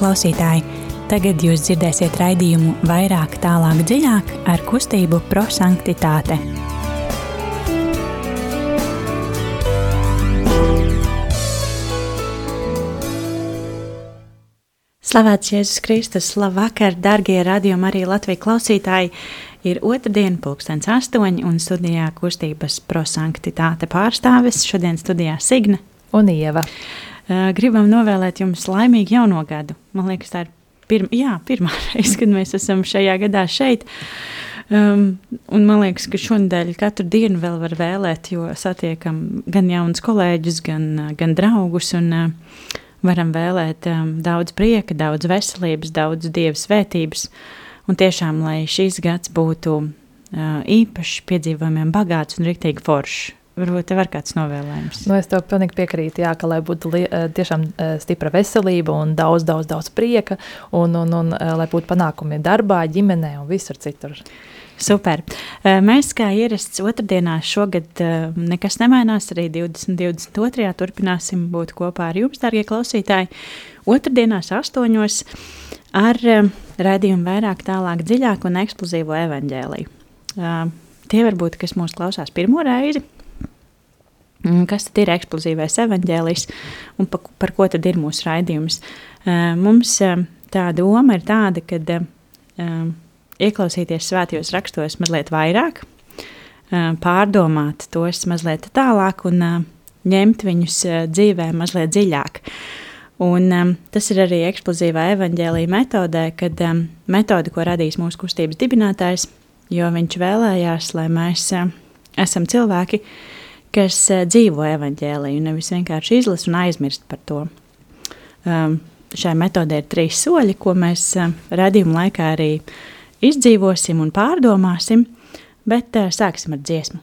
klausītāji! Tagad jūs dzirdēsiet raidījumu vairāk, tālāk, dziļāk ar kustību prosanktitāte. Slavēts Jēzus Kristus, labvakar, darbie radījumi, arī Latvijas klausītāji! Ir otrdiena, pulkstenis astoņi, un studijā kustības prosanktitāte pārstāvis. Šodien studijā Signe un Ieva. Gribam novēlēt jums laimīgu jauno gadu. Man liekas, tā ir pirma, jā, pirmā reize, kad mēs esam šajā gadā šeit. Um, un man liekas, ka šonadēļ katru dienu vēl var vēlēt, jo satiekam gan jaunus kolēģus, gan, gan draugus. Un, uh, varam vēlēt um, daudz prieka, daudz veselības, daudz dieva svētības. Un tiešām, lai šīs gads būtu uh, īpašs, piedzīvojumiem bagāts un rīktīgi foršs. Varbūt tev ir kāds novēlējums. Nu, es tev pilnīgi piekrītu, jā, ka lai būtu li, eh, tiešām eh, stipra veselība un daudz, daudz, daudz prieka, un, un, un eh, lai būtu panākumi darbā, ģimenē un visur citur. Super. Mēs, kā ierasts otrdienās, šogad nekas nemainās. Arī 2022. turpināsim būt kopā ar jums, darbie klausītāji. Otrdienās, astoņos, ar redzējumu vairāk, tālāk, dziļāk un eksplozīvo evaņģēliju. Tie varbūt, kas mūs klausās pirmo reizi, kas tad ir eksplozīvais evaņģēlijs un pa, par ko tad ir mūsu raidījums? Mums tā doma ir tāda, ka ieklausīties svētajos rakstos mazliet vairāk, pārdomāt tos mazliet tālāk un ņemt viņus dzīvē mazliet dziļāk. Un, um, tas ir arī eksplozīvā evaņģēlīja metodē, kad um, metode, ko radīs mūsu kustības dibinātājs, jo viņš vēlējās, lai mēs uh, esam cilvēki, uh, kas uh, dzīvo evaņģēliju, nevis vienkārši izlasa un aizmirst par to. Um, šai metodē ir trīs soļi, ko mēs uh, redzījuma laikā arī izdzīvosim un pārdomāsim, bet uh, sāksim ar dziesmu.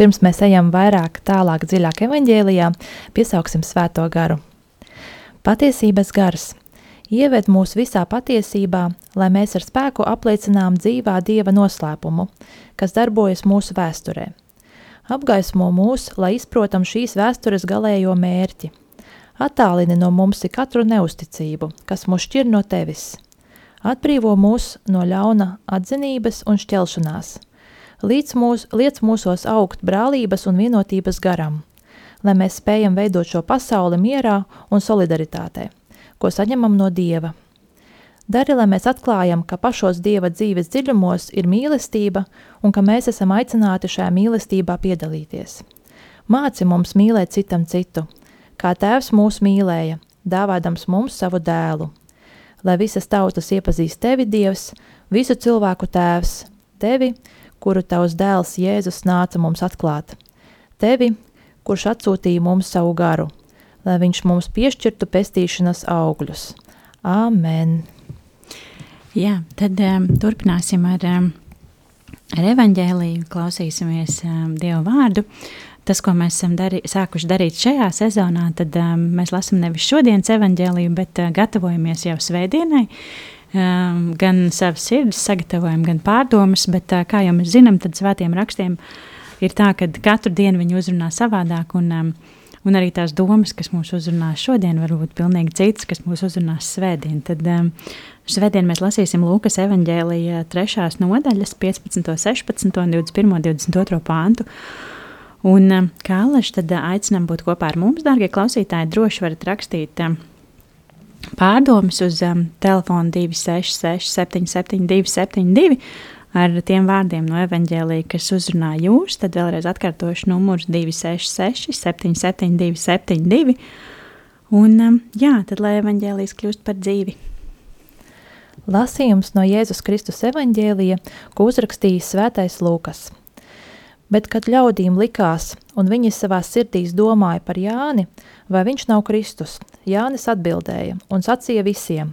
pirms mēs ejam vairāk, tālāk, dziļāk evaņģēlijā, piesauksim svēto garu. Patiesības gars ieved mūs visā patiesībā, lai mēs ar spēku apliecinām dzīvā dieva noslēpumu, kas darbojas mūsu vēsturē. Apgaismo mūs, lai izprotam šīs vēstures galējo mērķi. Attālini no mums ik katru neusticību, kas mūs šķir no tevis. Atbrīvo mūs no ļauna atzinības un šķelšanās. Līdz mūs, liec mūsos augt brālības un vienotības garam, lai mēs spējam veidot šo pasauli mierā un solidaritātē ko saņemam no Dieva. Dari, lai mēs atklājam, ka pašos Dieva dzīves dziļumos ir mīlestība un ka mēs esam aicināti šajā mīlestībā piedalīties. Māci mums mīlēt citam citu, kā Tēvs mūs mīlēja, dāvādams mums savu dēlu. Lai visas tautas iepazīst tevi, Dievs, visu cilvēku Tēvs, tevi, kuru tavs dēls Jēzus nāca mums atklāt, tevi, kurš atsūtīja mums savu garu – lai viņš mums piešķirtu pestīšanas augļus. Āmen! Jā, tad um, turpināsim ar, um, ar evaņģēliju, klausīsimies um, Dievu vārdu. Tas, ko mēs esam darī, sākuši darīt šajā sezonā, tad um, mēs lasām nevis šodienas evaņģēliju, bet uh, gatavojamies jau svētdienai. Um, gan savas sirds sagatavojam, gan pārdomas, bet uh, kā jau mēs zinām, tad svētiem rakstiem ir tā, ka katru dienu viņi uzrunā savādāk un um, un arī tās domas, kas mūs uzrunās šodien, var būt pilnīgi citas, kas mūs uzrunās svētdien. Tad um, svētdien mēs lasīsim Lūkas evaņģēlija trešās nodaļas 15, 16, 21, 22 pāntu. Un, um, kā Alaši, tad uh, aicinām būt kopā ar mums, dārgie klausītāji, droši varat rakstīt um, pārdomas uz um, telefonu 266 772 72 ar tiem vārdiem no evaņģēlīja, kas uzrunā jūs, tad vēlreiz atkārtošu numurs 266 772 72. Un um, jā, tad lai evaņģēlījis kļūst par dzīvi. Lasījums no Jēzus Kristus evaņģēlija, ko uzrakstījis svētais Lūkas. Bet, kad ļaudīm likās, un viņi savā sirdīs domāja par Jāni, vai viņš nav Kristus, Jānis atbildēja un sacīja visiem: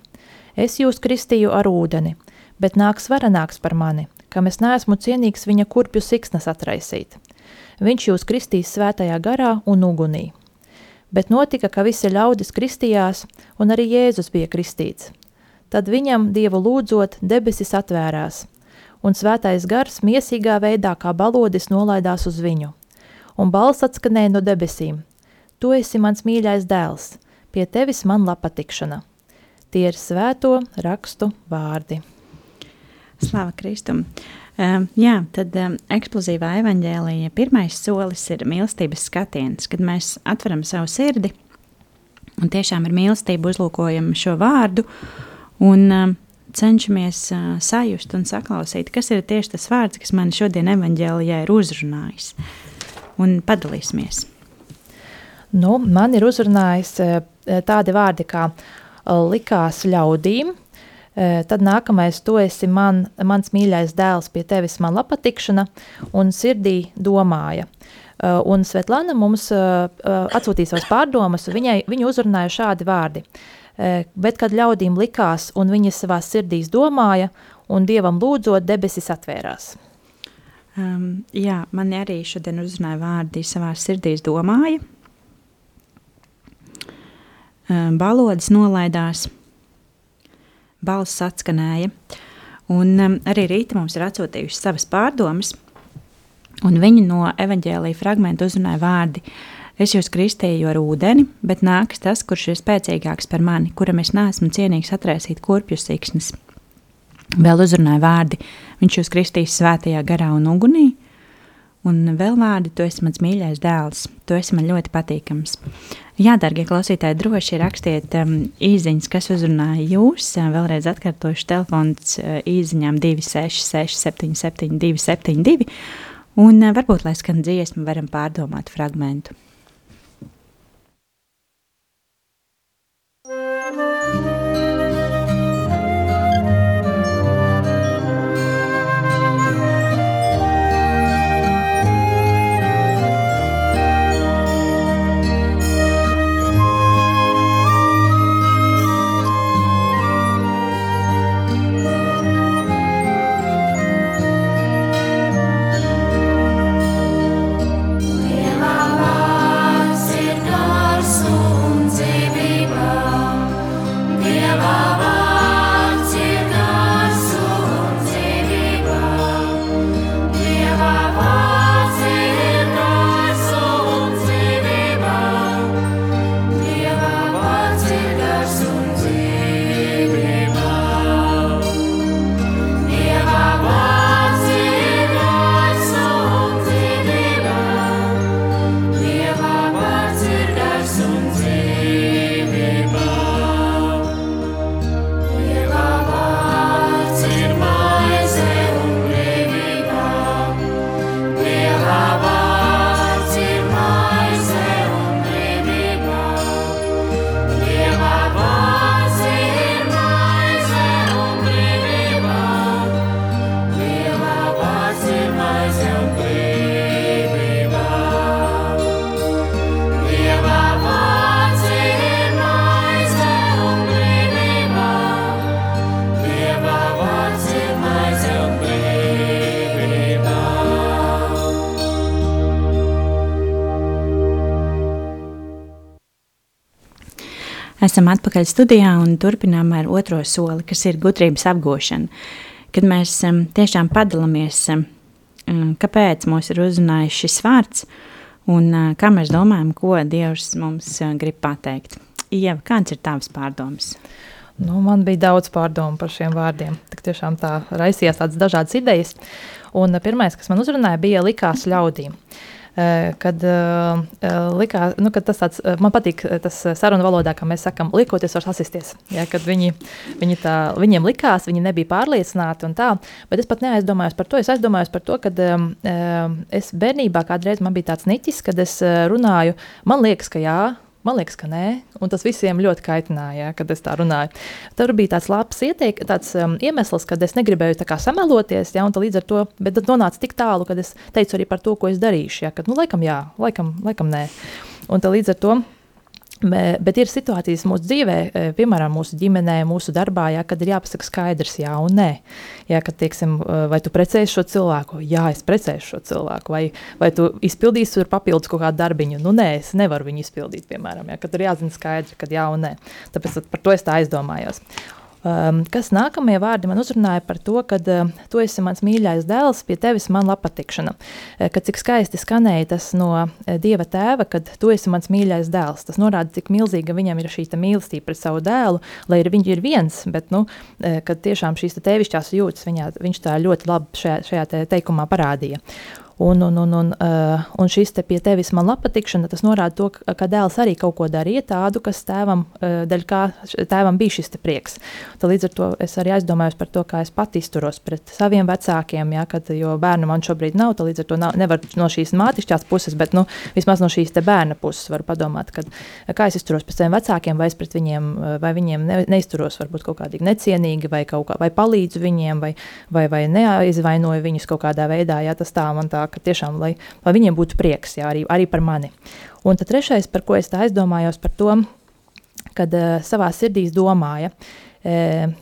Es jūs kristīju ar ūdeni, bet nāks varenāks par mani, kam es neesmu cienīgs viņa kurpju siksnas atraisīt. Viņš jūs kristīs svētajā garā un ugunī. Bet notika, ka visi ļaudis kristījās, un arī Jēzus bija kristīts. Tad viņam, Dievu lūdzot, debesis atvērās, un svētais gars miesīgā veidā kā balodis nolaidās uz viņu. Un balss atskanēja no debesīm. Tu esi mans mīļais dēls, pie tevis man patikšana. Tie ir svēto rakstu vārdi. Slava Kristum! Um, jā, tad um, eksplozīvā evaņģēlīja pirmais solis ir mīlestības skatiens, kad mēs atveram savu sirdi un tiešām ar mīlestību uzlūkojam šo vārdu un um, cenšamies sajust un saklausīt, kas ir tieši tas vārds, kas man šodien evaņģēlijā ir uzrunājis. Un padalīsimies. Nu, man ir uzrunājis tādi vārdi kā likās ļaudīm, Tad nākamais, tu esi man, mans mīļais dēls, pie tevis man patikšana un sirdī domāja. Un Svetlana mums atsūtīja savas pārdomas, viņai, viņu uzrunāja šādi vārdi. Bet, kad ļaudīm likās, un viņi savā sirdīs domāja, un Dievam lūdzot, debesis atvērās. Um, jā, man arī šodien uzrunāja vārdi savā sirdīs domāja. Um, balodas nolaidās, balss atskanēja. Un um, arī rīta mums ir atsūtījuši savas pārdomas, un viņi no evaņģēlīja fragmenta uzrunāja vārdi. Es jūs kristīju ar ūdeni, bet nāks tas, kurš ir spēcīgāks par mani, kuram es neesmu cienīgs atraisīt kurpju siksnas. Vēl uzrunāja vārdi, viņš jūs kristīs svētajā garā un ugunī, un vēl vārdi, tu esi mans mīļais dēls, tu esi man ļoti patīkams. Jā, darbie klausītāji, droši rakstiet um, īsiņas, kas uzrunāja jūs. Uh, vēlreiz atkārtošu telefons uh, īsiņām 266, 77, 272. Un uh, varbūt, lai skan dziesma, varam pārdomāt fragmentu. Esam atpakaļ studijā un turpinām ar otro soli, kas ir gudrības apgūšana. Kad mēs um, tiešām padalāmies, um, kāpēc mūs ir uzrunājis šis vārds un uh, kā mēs domājam, ko Dievs mums uh, grib pateikt. Ieva, kāds ir tavs pārdoms? Nu, man bija daudz pārdomu par šiem vārdiem. Tik tiešām tā raisījās tādas dažādas idejas. Un pirmais, kas man uzrunāja, bija likās ļaudīm. Uh, kad, uh, likā, nu, kad tas tāds, man patīk tas sarunu valodā, kā mēs sakām, likoties var sasisties. Ja, kad viņi, viņi tā, viņiem likās, viņi nebija pārliecināti un tā, bet es pat neaizdomājos par to. Es aizdomājos par to, um, es bērnībā kādreiz man bija tāds niķis, kad es runāju, man liekas, ka jā, Man liekas, ka nē, un tas visiem ļoti kaitināja, kad es tā runāju. Tur bija tāds labs ieteik, tāds, um, iemesls, kad es negribēju sameloties, ja, un līdz ar to nonāca tik tālu, ka es teicu arī par to, ko es darīšu. Ja, kad, nu, laikam, jā, laikam, laikam nē. Un līdz ar to Bet ir situācijas mūsu dzīvē, e, piemēram, mūsu ģimenē, mūsu darbā, jā, kad ir jāpasaka skaidrs, jā un nē. Jā, kad, teiksim, e, vai tu precēsi šo cilvēku? Jā, es precēšu šo cilvēku. Vai, vai tu izpildīsi tur papildus kaut kādu darbiņu? Nu, nē, es nevaru viņu izpildīt, piemēram, jā, kad ir jāzina skaidri, kad jā un nē. Tāpēc par to es tā aizdomājos. Um, kas nākamie vārdi man uzrunāja par to, ka uh, tu esi mans mīļais dēls, pie tevis man patikšana. Uh, kad cik skaisti skanēja tas no uh, Dieva tēva, kad tu esi mans mīļais dēls. Tas norāda, cik milzīga viņam ir šī mīlestība pret savu dēlu, lai arī viņš ir viens, bet nu, uh, kad tiešām šīs te tevišķās jūtas viņā, viņš tā ļoti labi šajā, šajā te teikumā parādīja. Un, un, un, un, uh, un šis te pie tevis man patikšana, tas norāda to, ka, dēls arī kaut ko darīja tādu, kas tēvam, uh, dēļ kā tēvam bija šis prieks. Tad līdz ar to es arī aizdomājos par to, kā es pat izturos pret saviem vecākiem, ja, kad, jo bērnu man šobrīd nav, tad līdz ar to nav, nevar no šīs mātišķās puses, bet nu, vismaz no šīs te bērna puses var padomāt, kad, kā es izturos pret saviem vecākiem, vai es pret viņiem, vai viņiem ne, neizturos varbūt kaut kādīgi necienīgi, vai, kaut kā, vai palīdzu viņiem, vai, vai, vai neaizvainoju viņus kaut kādā veidā, ja tas tā man tā ka tiešām, lai, lai viņiem būtu prieks, jā, arī, arī par mani. Un tad trešais, par ko es tā aizdomājos, par to, kad uh, savā sirdī domāja, uh,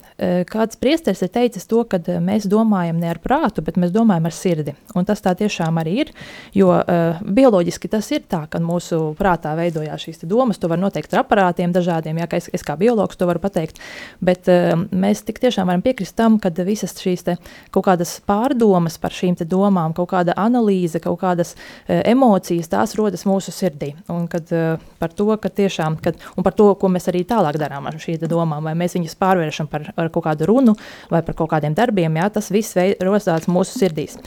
kāds priesteris ir teicis to, ka eh, mēs domājam ne ar prātu, bet mēs domājam ar sirdi. Un tas tā tiešām arī ir, jo uh, bioloģiski tas ir tā, ka mūsu prātā veidojās šīs domas. To var noteikt ar aparātiem dažādiem, ja es, es kā biologs to varu pateikt. Bet uh, mēs tik tiešām varam piekrist tam, ka visas šīs kaut kādas pārdomas par šīm domām, kaut kāda analīze, kaut kādas uh, emocijas, tās rodas mūsu sirdī. Un kad, par to, ka tiešām, kad, un par to, ko mēs arī tālāk darām ar šīm domām, vai mēs viņas pārvēršam par, par kaut kādu runu vai par kaut kādiem darbiem, jā, tas viss rosās mūsu sirdīs.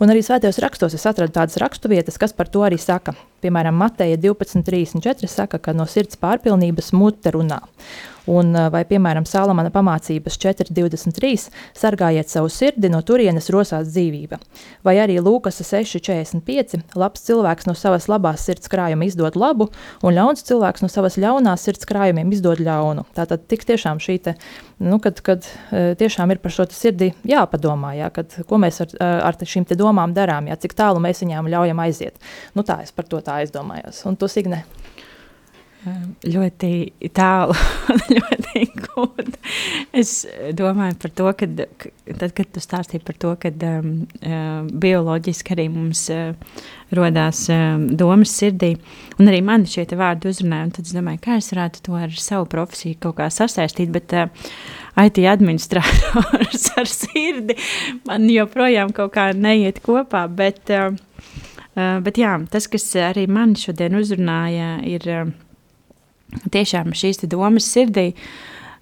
Un arī svētajos rakstos es atradu tādas raksturvietas, kas par to arī saka. Piemēram, Mateja 12.34 saka, ka no sirds pārpilnības mute runā. Un, vai, piemēram, Salamana pamācības 4.23. sargājiet savu sirdi, no turienes rosās dzīvība. Vai arī Lūkas 6.45. labs cilvēks no savas labās sirds krājuma izdod labu, un ļauns cilvēks no savas ļaunās sirds krājumiem izdod ļaunu. Tātad tik tiešām šī te, nu, kad, kad tiešām ir par šo sirdi jāpadomā, jā, kad, ko mēs ar, ar šīm domām darām, jā, cik tālu mēs viņām ļaujam aiziet. Nu, tā es par to tā aizdomājos. Un tu, Signe? ļoti tālu, ļoti gudri. Es domāju par to, ka tad, kad tu stāstīji par to, ka um, bioloģiski arī mums uh, rodās um, domas sirdī, un arī man šie vārdi uzrunāja, tad es domāju, kā es varētu to ar savu profesiju kaut kā sasaistīt, bet uh, IT administrators ar sirdi man joprojām kaut kā neiet kopā, bet, uh, bet jā, tas, kas arī man šodien uzrunāja, ir uh, tiešām šīs domas sirdī.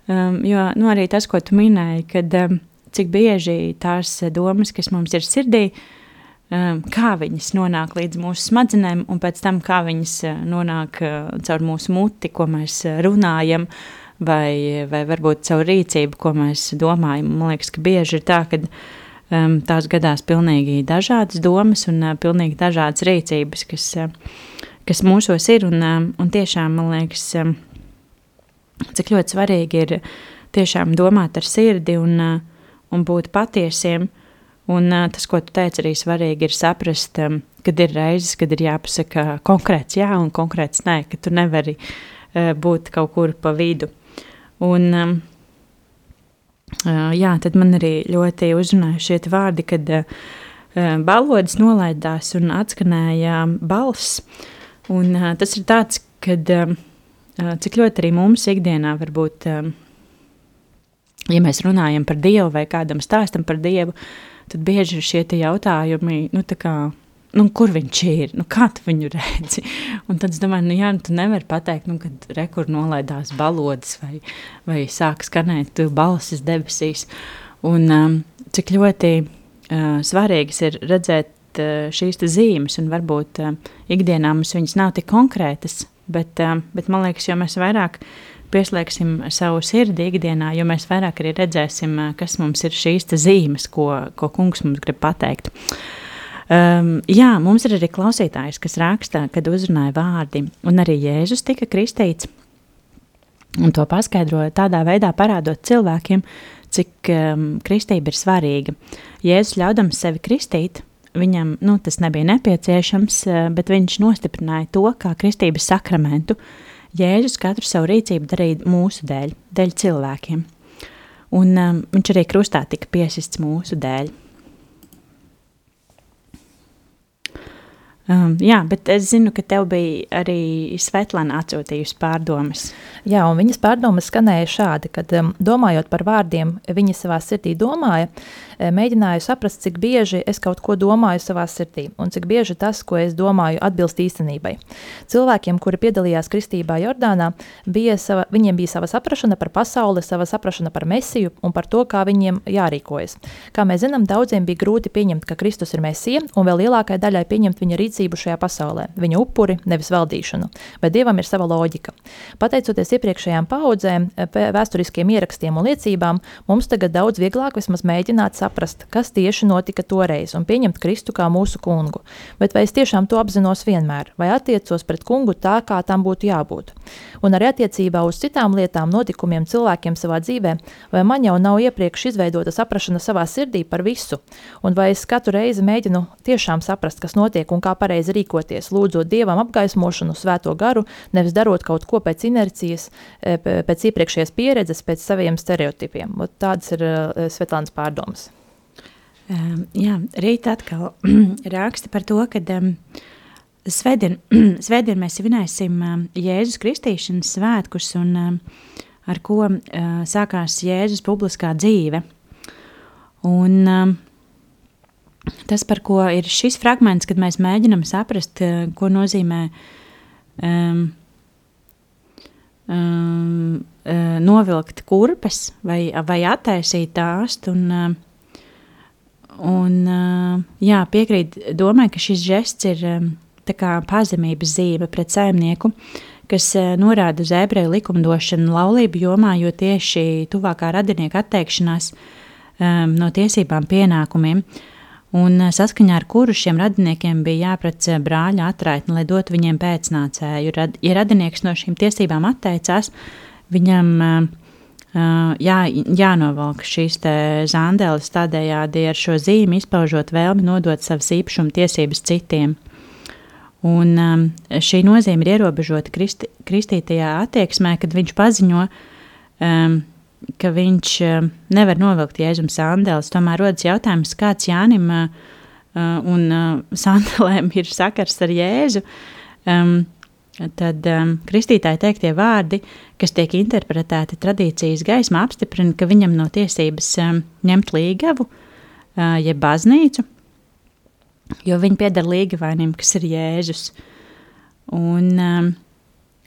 Um, jo nu, arī tas, ko tu minēji, kad um, cik bieži tās domas, kas mums ir sirdī, um, kā viņas nonāk līdz mūsu smadzenēm, un pēc tam kā viņas nonāk caur mūsu muti, ko mēs runājam, vai, vai varbūt caur rīcību, ko mēs domājam. Man liekas, ka bieži ir tā, ka tās gadās pilnīgi dažādas domas un pilnīgi dažādas rīcības, kas. Kas mūsos ir. Un, un tiešām man liekas, cik ļoti svarīgi ir tiešām domāt ar sirdi un, un būt patiesiem. Un tas, ko tu teici, arī svarīgi ir saprast, kad ir reizes, kad ir jāpasaka konkrēts jā un konkrēts nē, ka tu nevari uh, būt kaut kur pa vidu. Un, um, jā, tad man arī ļoti uzrunāja šie vārdi, kad uh, balodis nolaidās un atskanēja balss. Un, tas ir tāds, kad cik ļoti arī mums ikdienā varbūt, um, ja mēs runājam par Dievu vai kādam stāstam par Dievu, tad bieži šie jautājumi, nu, kā, nu, kur viņš ir, nu, kā tu viņu redzi. Un tad es domāju, nu, jā, nu, tu nevari pateikt, nu, kad rekur nolaidās balodas vai, vai sāk skanēt balsis debesīs. Un um, cik ļoti uh, svarīgas ir redzēt uh, šīs zīmes, un varbūt uh, ikdienā mums viņas nav tik konkrētas, bet, uh, bet man liekas, jo mēs vairāk pieslēgsim savu sirdi ikdienā, jo mēs vairāk arī redzēsim, uh, kas mums ir šīs zīmes, ko, ko kungs mums grib pateikt. Um, jā, mums ir arī klausītājs, kas raksta, kad uzrunāja vārdi, un arī Jēzus tika kristīts. Un to paskaidroja tādā veidā, parādot cilvēkiem, cik um, kristība ir svarīga. Jēzus ļaudams sevi kristīt, viņam nu, tas nebija nepieciešams, uh, bet viņš nostiprināja to kā kristības sakramentu. Jēzus katru savu rīcību darīja mūsu dēļ, dēļ cilvēkiem. Un um, viņš arī krustā tika piesists mūsu dēļ. Um, jā, bet es zinu, ka tev bija arī Svetlana atsūtījusi pārdomas. Jā, un viņas pārdomas skanēja šādi, kad um, domājot par vārdiem, viņa savā sirdī domāja, Eh, mēģināju saprast, cik bieži es kaut ko domāju savā sirdī un cik bieži tas, ko es domāju, atbilst īstenībai. Cilvēkiem, kuri piedalījās kristībā Jordānā, bija sava, viņiem bija sava saprašana par pasauli, sava saprašana par mesiju un par to, kā viņiem jārīkojas. Kā mēs zinām, daudziem bija grūti pieņemt, ka Kristus ir mesija, un vēl lielākai daļai pieņemt viņa rīcību šajā pasaulē, viņa upuri, nevis valdīšanu. Bet Dievam ir sava loģika. Pateicoties iepriekšējām paudzēm, vēsturiskiem ierakstiem un liecībām, mums tagad daudz vieglāk vismaz mēģināt saprast, kas tieši notika toreiz un pieņemt Kristu kā mūsu kungu. Bet vai es tiešām to apzinos vienmēr, vai attiecos pret kungu tā, kā tam būtu jābūt? Un arī attiecībā uz citām lietām, notikumiem, cilvēkiem savā dzīvē, vai man jau nav iepriekš izveidota saprašana savā sirdī par visu, un vai es katru reizi mēģinu tiešām saprast, kas notiek un kā pareizi rīkoties, lūdzot Dievam apgaismošanu, svēto garu, nevis darot kaut ko pēc inercijas, e, pēc iepriekšējās pieredzes, pēc saviem stereotipiem. Tādas ir e, Svetlānas pārdomas. Um, jā, rīt atkal raksta par to, ka um, svētdien, svētdien mēs svinēsim um, Jēzus kristīšanas svētkus un um, ar ko uh, sākās Jēzus publiskā dzīve. Un um, tas, par ko ir šis fragments, kad mēs mēģinam saprast, uh, ko nozīmē um, um, uh, novilkt kurpes vai, vai attaisīt tās un uh, Un, jā, piekrīt domai, ka šis žests ir pazemības zīme pret saimnieku, kas norāda uz ebreju likumdošanu laulību jomā, jo tieši tuvākā radinieka atteikšanās um, no tiesībām pienākumiem, un saskaņā ar kuru šiem radiniekiem bija jāprec brāļa atraitni, lai dotu viņiem pēcnācēju. Ja radinieks no šīm tiesībām atteicās, viņam uh, jā, jānovelk šīs zāndēlis tādējādi ar šo zīmi izpaužot vēlmi nodot savas īpašuma tiesības citiem. Un um, šī nozīme ir ierobežota kristi, kristītajā attieksmē, kad viņš paziņo, um, ka viņš um, nevar novilkt jēzuma sandēlis. Tomēr rodas jautājums, kāds Jānim uh, un uh, sandēlēm ir sakars ar Jēzu. Tad um, kristītāji teiktie vārdi, kas tiek interpretēti tradīcijas gaismā, apstiprina, ka viņam nav tiesības um, ņemt līgavu, uh, jeb baznīcu, jo viņi pieder līgavainim, kas ir Jēzus. Un, um,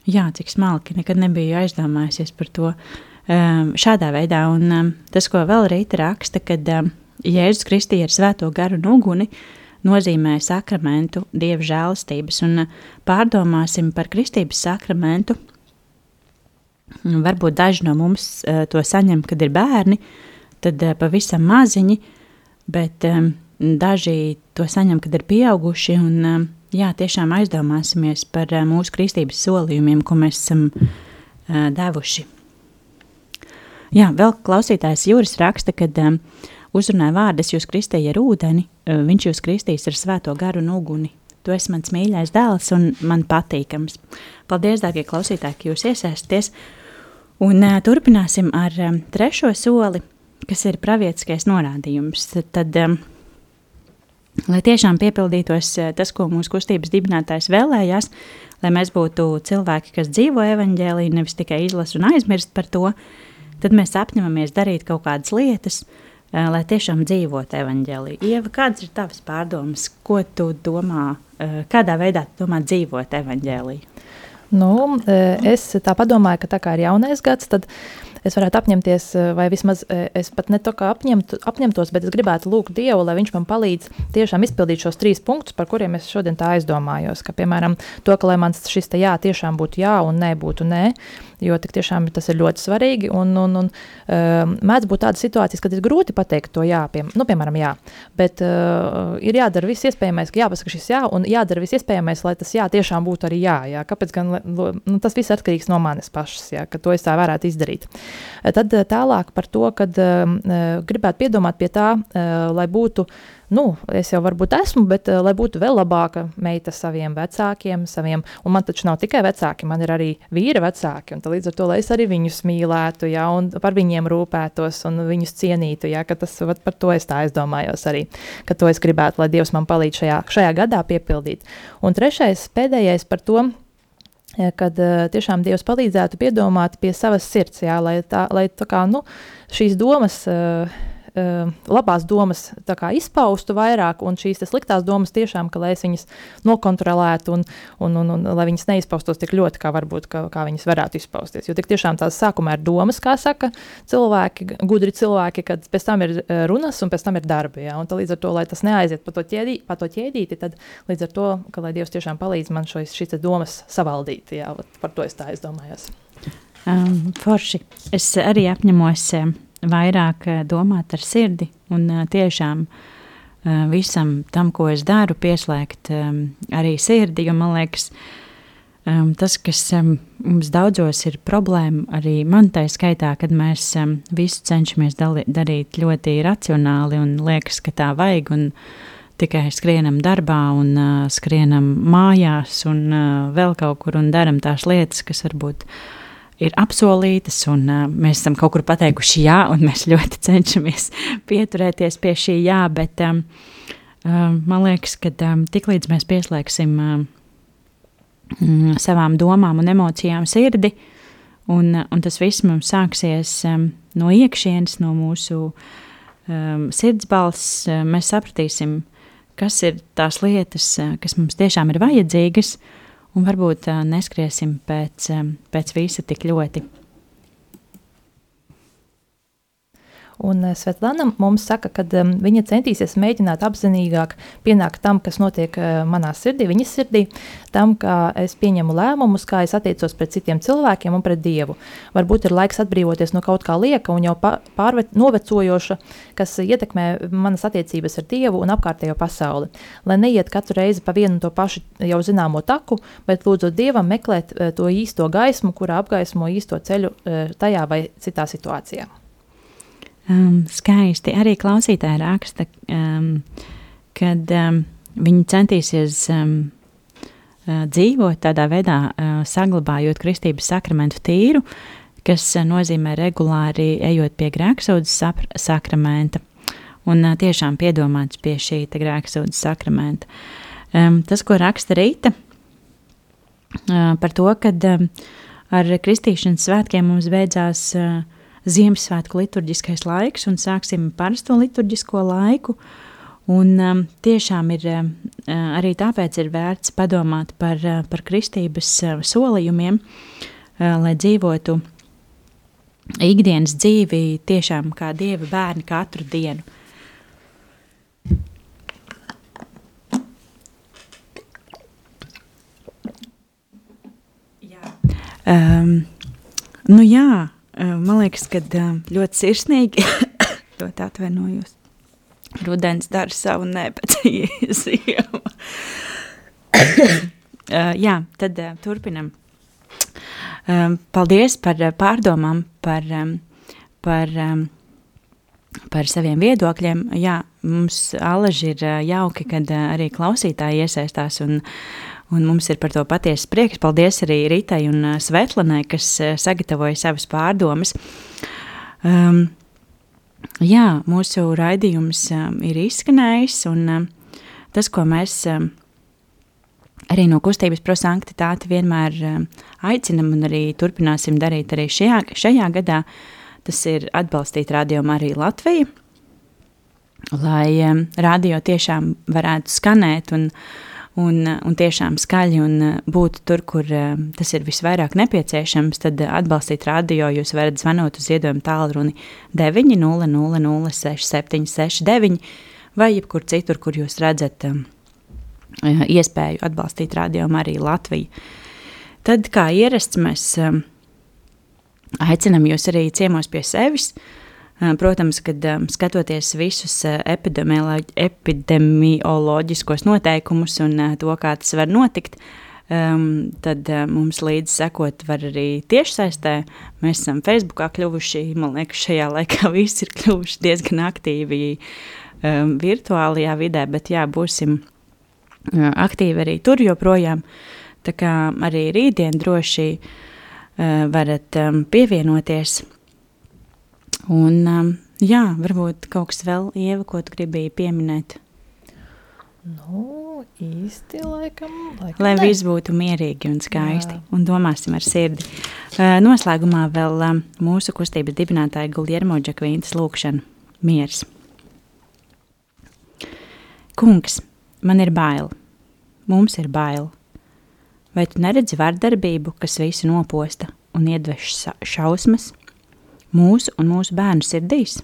jā, cik smalki, nekad nebiju aizdomājusies par to um, šādā veidā. Un um, tas, ko vēl Rīta raksta, kad um, Jēzus kristīja ar svēto garu un uguni, nozīmē sakramentu, dieva žēlastības, un uh, pārdomāsim par kristības sakramentu. Varbūt daži no mums uh, to saņem, kad ir bērni, tad uh, pavisam maziņi, bet daži to saņem, kad ir pieauguši, un jā, tiešām aizdomāsimies par mūsu kristības solījumiem, ko mēs esam devuši. Jā, vēl klausītājs Jūras raksta, ka um, uzrunāja vārdus, jūs kristīja ar ūdeni, viņš jūs kristīs ar svēto garu un uguni. Tu esi mans mīļais dēls un man patīkams. Paldies, dārgie klausītāji, ka jūs iesaisties. Un uh, turpināsim ar um, trešo soli, kas ir pravietiskais norādījums. Tad um, lai tiešām piepildītos eh, tas, ko mūsu kustības dibinātājs vēlējās, lai mēs būtu cilvēki, kas dzīvo evaņģēlī, nevis tikai izlasa un aizmirst par to, tad mēs apņemamies darīt kaut kādas lietas, eh, lai tiešām dzīvotu evaņģēlī. Ieva, kādas ir tavas pārdomas, ko tu domā, eh, kādā veidā tu domā dzīvot evaņģēlī? Nu, es tā padomāju, ka tā kā ir jaunais gads, tad es varētu apņemties, eh, vai vismaz eh, es pat ne to kā apņemt, apņemtos, bet es gribētu lūgt Dievu, lai Viņš man palīdz tiešām izpildīt šos trīs punktus, par kuriem es šodien tā aizdomājos. Ka, piemēram, to, ka man šis te jā tiešām būtu jā un nē būtu nē, jo tiešām tas ir ļoti svarīgi. Un, un, un uh, mēdz būt tādas situācijas, kad ir grūti pateikt to jā, pie, nu, piemēram, jā, bet uh, ir jādara viss iespējamais, ka jāpasaka šis jā, un jādara viss iespējamais, lai tas jā tiešām būtu arī jā. jā. Kāpēc gan nu, tas viss atkarīgs no manis pašas, jā, ka to es tā varētu izdarīt. Tad eh, tālāk par to, kad uh, gribētu piedomāt pie tā, lai būtu, nu, es jau varbūt esmu, bet uh, lai būtu vēl labāka meita saviem vecākiem, saviem, un man taču nav tikai vecāki, man ir arī vīra vecāki, un līdz ar to, lai es arī viņus mīlētu, jā, un par viņiem rūpētos un viņus cienītu, jā, ka tas, vat, par to es tā aizdomājos arī, ka to es gribētu, lai Dievs man palīdz šajā, šajā gadā piepildīt. Un trešais, pēdējais par to, kad uh, tiešām Dievs palīdzētu piedomāt pie savas sirds, jā, lai, tā, lai tā kā, nu, šīs domas, uh, uh, labās domas kā, izpaustu vairāk, un šīs sliktās domas tiešām, ka lai es viņas nokontrolētu un, un, un, un lai viņas neizpaustos tik ļoti, kā varbūt kā, kā viņas varētu izpausties. Jo tik tiešām tās sākumā ir domas, kā saka cilvēki, gudri cilvēki, kad pēc tam ir runas un pēc tam ir darbi. Jā, un līdz ar to, lai tas neaiziet pa to, ķēdī, pa to ķēdīti, tad līdz ar to, ka lai Dievs tiešām palīdz man šos, šīs domas savaldīt, jā, par to es tā aizdomājos. Um, forši. Es arī apņemos um, vairāk uh, domāt ar sirdi un uh, tiešām uh, visam tam, ko es daru, pieslēgt arī sirdi, jo man liekas, tas, kas um, mums daudzos ir problēma, arī man tā skaitā, kad mēs visu cenšamies dali, darīt ļoti racionāli un liekas, ka tā vajag un tikai skrienam darbā un uh, skrienam mājās un uh, vēl kaut kur un daram tās lietas, kas varbūt uh, ir apsolītas, un uh, mēs esam kaut kur pateikuši jā, un mēs ļoti cenšamies pieturēties pie šī jā, bet um, uh, man liekas, ka um, tiklīdz mēs pieslēgsim mm, savām domām un emocijām sirdi, un, un tas viss mums sāksies um, no iekšienes, no mūsu um, sirdsbalss, uh, mēs sapratīsim, kas ir tās lietas, kas mums tiešām ir vajadzīgas, uh, un varbūt uh, neskriesim pēc, um, pēc visa tik ļoti. Un eh, Svetlana mums saka, ka um, viņa centīsies mēģināt apzinīgāk pienākt tam, kas notiek uh, manā sirdī, viņas sirdī, tam, kā es pieņemu lēmumus, kā es attiecos pret citiem cilvēkiem un pret Dievu. Varbūt ir laiks atbrīvoties no kaut kā lieka un jau pārvet, novecojoša, kas ietekmē manas attiecības ar Dievu un apkārtējo pasauli. Lai neiet katru reizi pa vienu to pašu jau zināmo taku, bet lūdzot Dievam meklēt uh, to īsto gaismu, kurā apgaismo īsto ceļu uh, tajā vai citā situācijā. Um, skaisti. Arī klausītāji raksta, um, kad um, viņi centīsies um, uh, dzīvot tādā veidā, uh, saglabājot kristības sakramentu tīru, kas uh, nozīmē regulāri ejot pie grēksūdzes sakramenta un uh, tiešām piedomāts pie šī grēksūdzes sakramenta. Um, tas, ko raksta Rīta uh, par to, kad um, ar kristīšanas svētkiem mums beidzās uh, Ziemassvētku liturģiskais laiks un sāksim parasto liturģisko laiku. Un, um, tiešām ir uh, arī tāpēc ir vērts padomāt par, uh, par kristības uh, solījumiem, uh, lai dzīvotu ikdienas dzīvi tiešām kā dieva bērni katru dienu. Jā. Um, nu jā, Man liekas, ka ļoti sirsnīgi to atvainojos. Rudens dara savu nepacietību. Jā, tad turpinam. Paldies par pārdomām, par, par, par saviem viedokļiem. Jā, mums alaži ir jauki, kad arī klausītāji iesaistās un, Un mums ir par to patiesa prieks. Paldies arī Ritai un uh, Svetlanai, kas uh, sagatavoja savas pārdomas. Um, jā, mūsu raidījums um, ir izskanējis, un, um, tas, ko mēs um, arī no kustības prosanktitāte vienmēr um, aicinam un arī turpināsim darīt arī šajā, šajā gadā, tas ir atbalstīt radio arī Latviju, lai um, radio tiešām varētu skanēt un, un, un tiešām skaļi un uh, būt tur, kur uh, tas ir visvairāk nepieciešams, tad uh, atbalstīt radio jūs varat zvanot uz iedojumu tālruni 900-6769 vai jebkur citur, kur jūs redzat iespēju atbalstīt radio arī Latviju. Tad, kā ierasts, mēs aicinam jūs arī ciemos pie sevis, Protams, kad um, skatoties visus epidemioloģiskos noteikumus un to, kā tas var notikt, um, tad uh, mums līdzi sekot var arī tiešsaistē. Mēs esam Facebookā kļuvuši, man liekas, šajā laikā visi ir kļuvuši diezgan aktīvi um, virtuālajā vidē, bet jā, būsim uh, aktīvi arī tur joprojām. Tā kā arī rītdien droši uh, varat um, pievienoties. Un, um, jā, varbūt kaut kas vēl, Ieva, ko tu gribēji pieminēt. Nu, īsti laikam. laikam Lai ne. viss būtu mierīgi un skaisti, Jā. un domāsim ar sirdi. Uh, noslēgumā vēl um, mūsu kustības dibinātāja Guljermo Džakvīntas lūkšana - miers. Kungs, man ir bail, mums ir bail. Vai tu neredzi vardarbību, kas visu noposta un iedvež šausmas mūsu un mūsu bērnu sirdīs?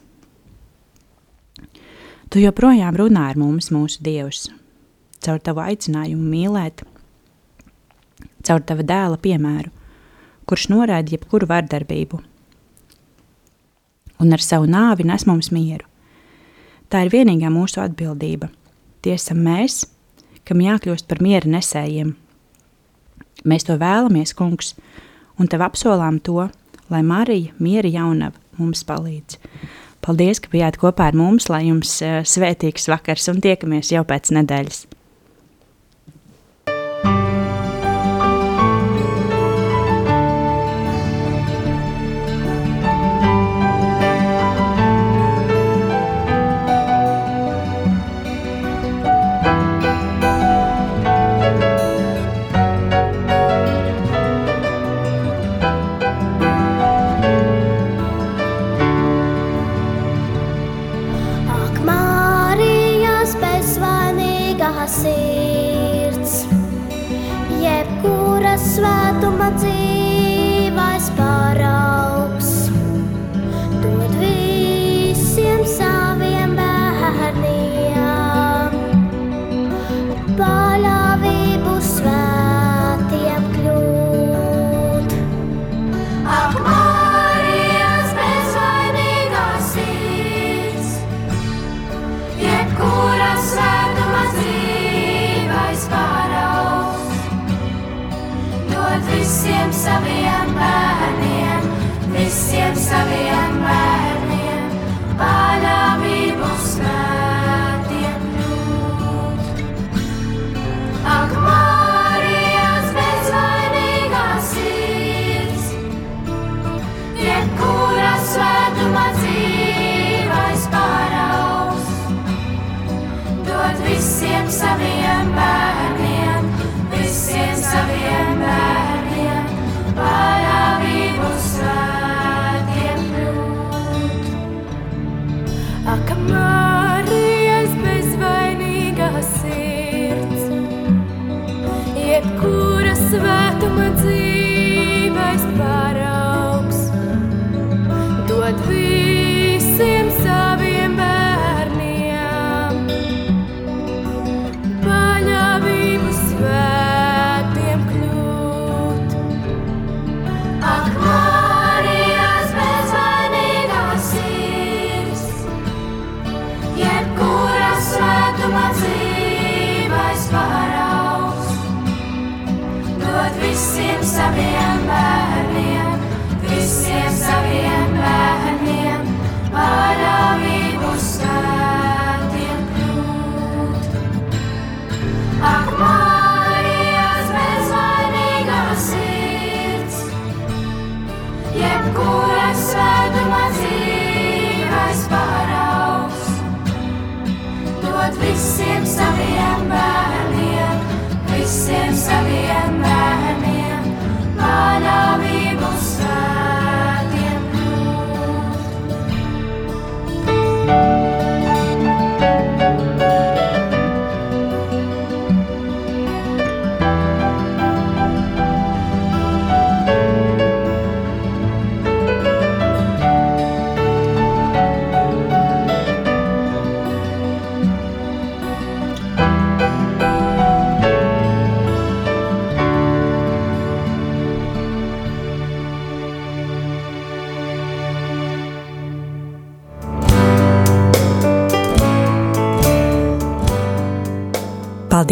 Tu joprojām runā ar mums, mūsu Dievs, caur tavu aicinājumu mīlēt, caur tava dēla piemēru, kurš noraida jebkuru vardarbību. Un ar savu nāvi nes mums mieru. Tā ir vienīgā mūsu atbildība. Tie esam mēs, kam jākļūst par miera nesējiem. Mēs to vēlamies, kungs, un tev apsolām to, lai Marija, miera jaunava, mums palīdz. Paldies, ka bijāt kopā ar mums, lai jums eh, svētīgs vakars un tiekamies jau pēc nedēļas. Jebkura svētuma dzīvais saviem bērniem, visiem saviem bērniem, manā vībus.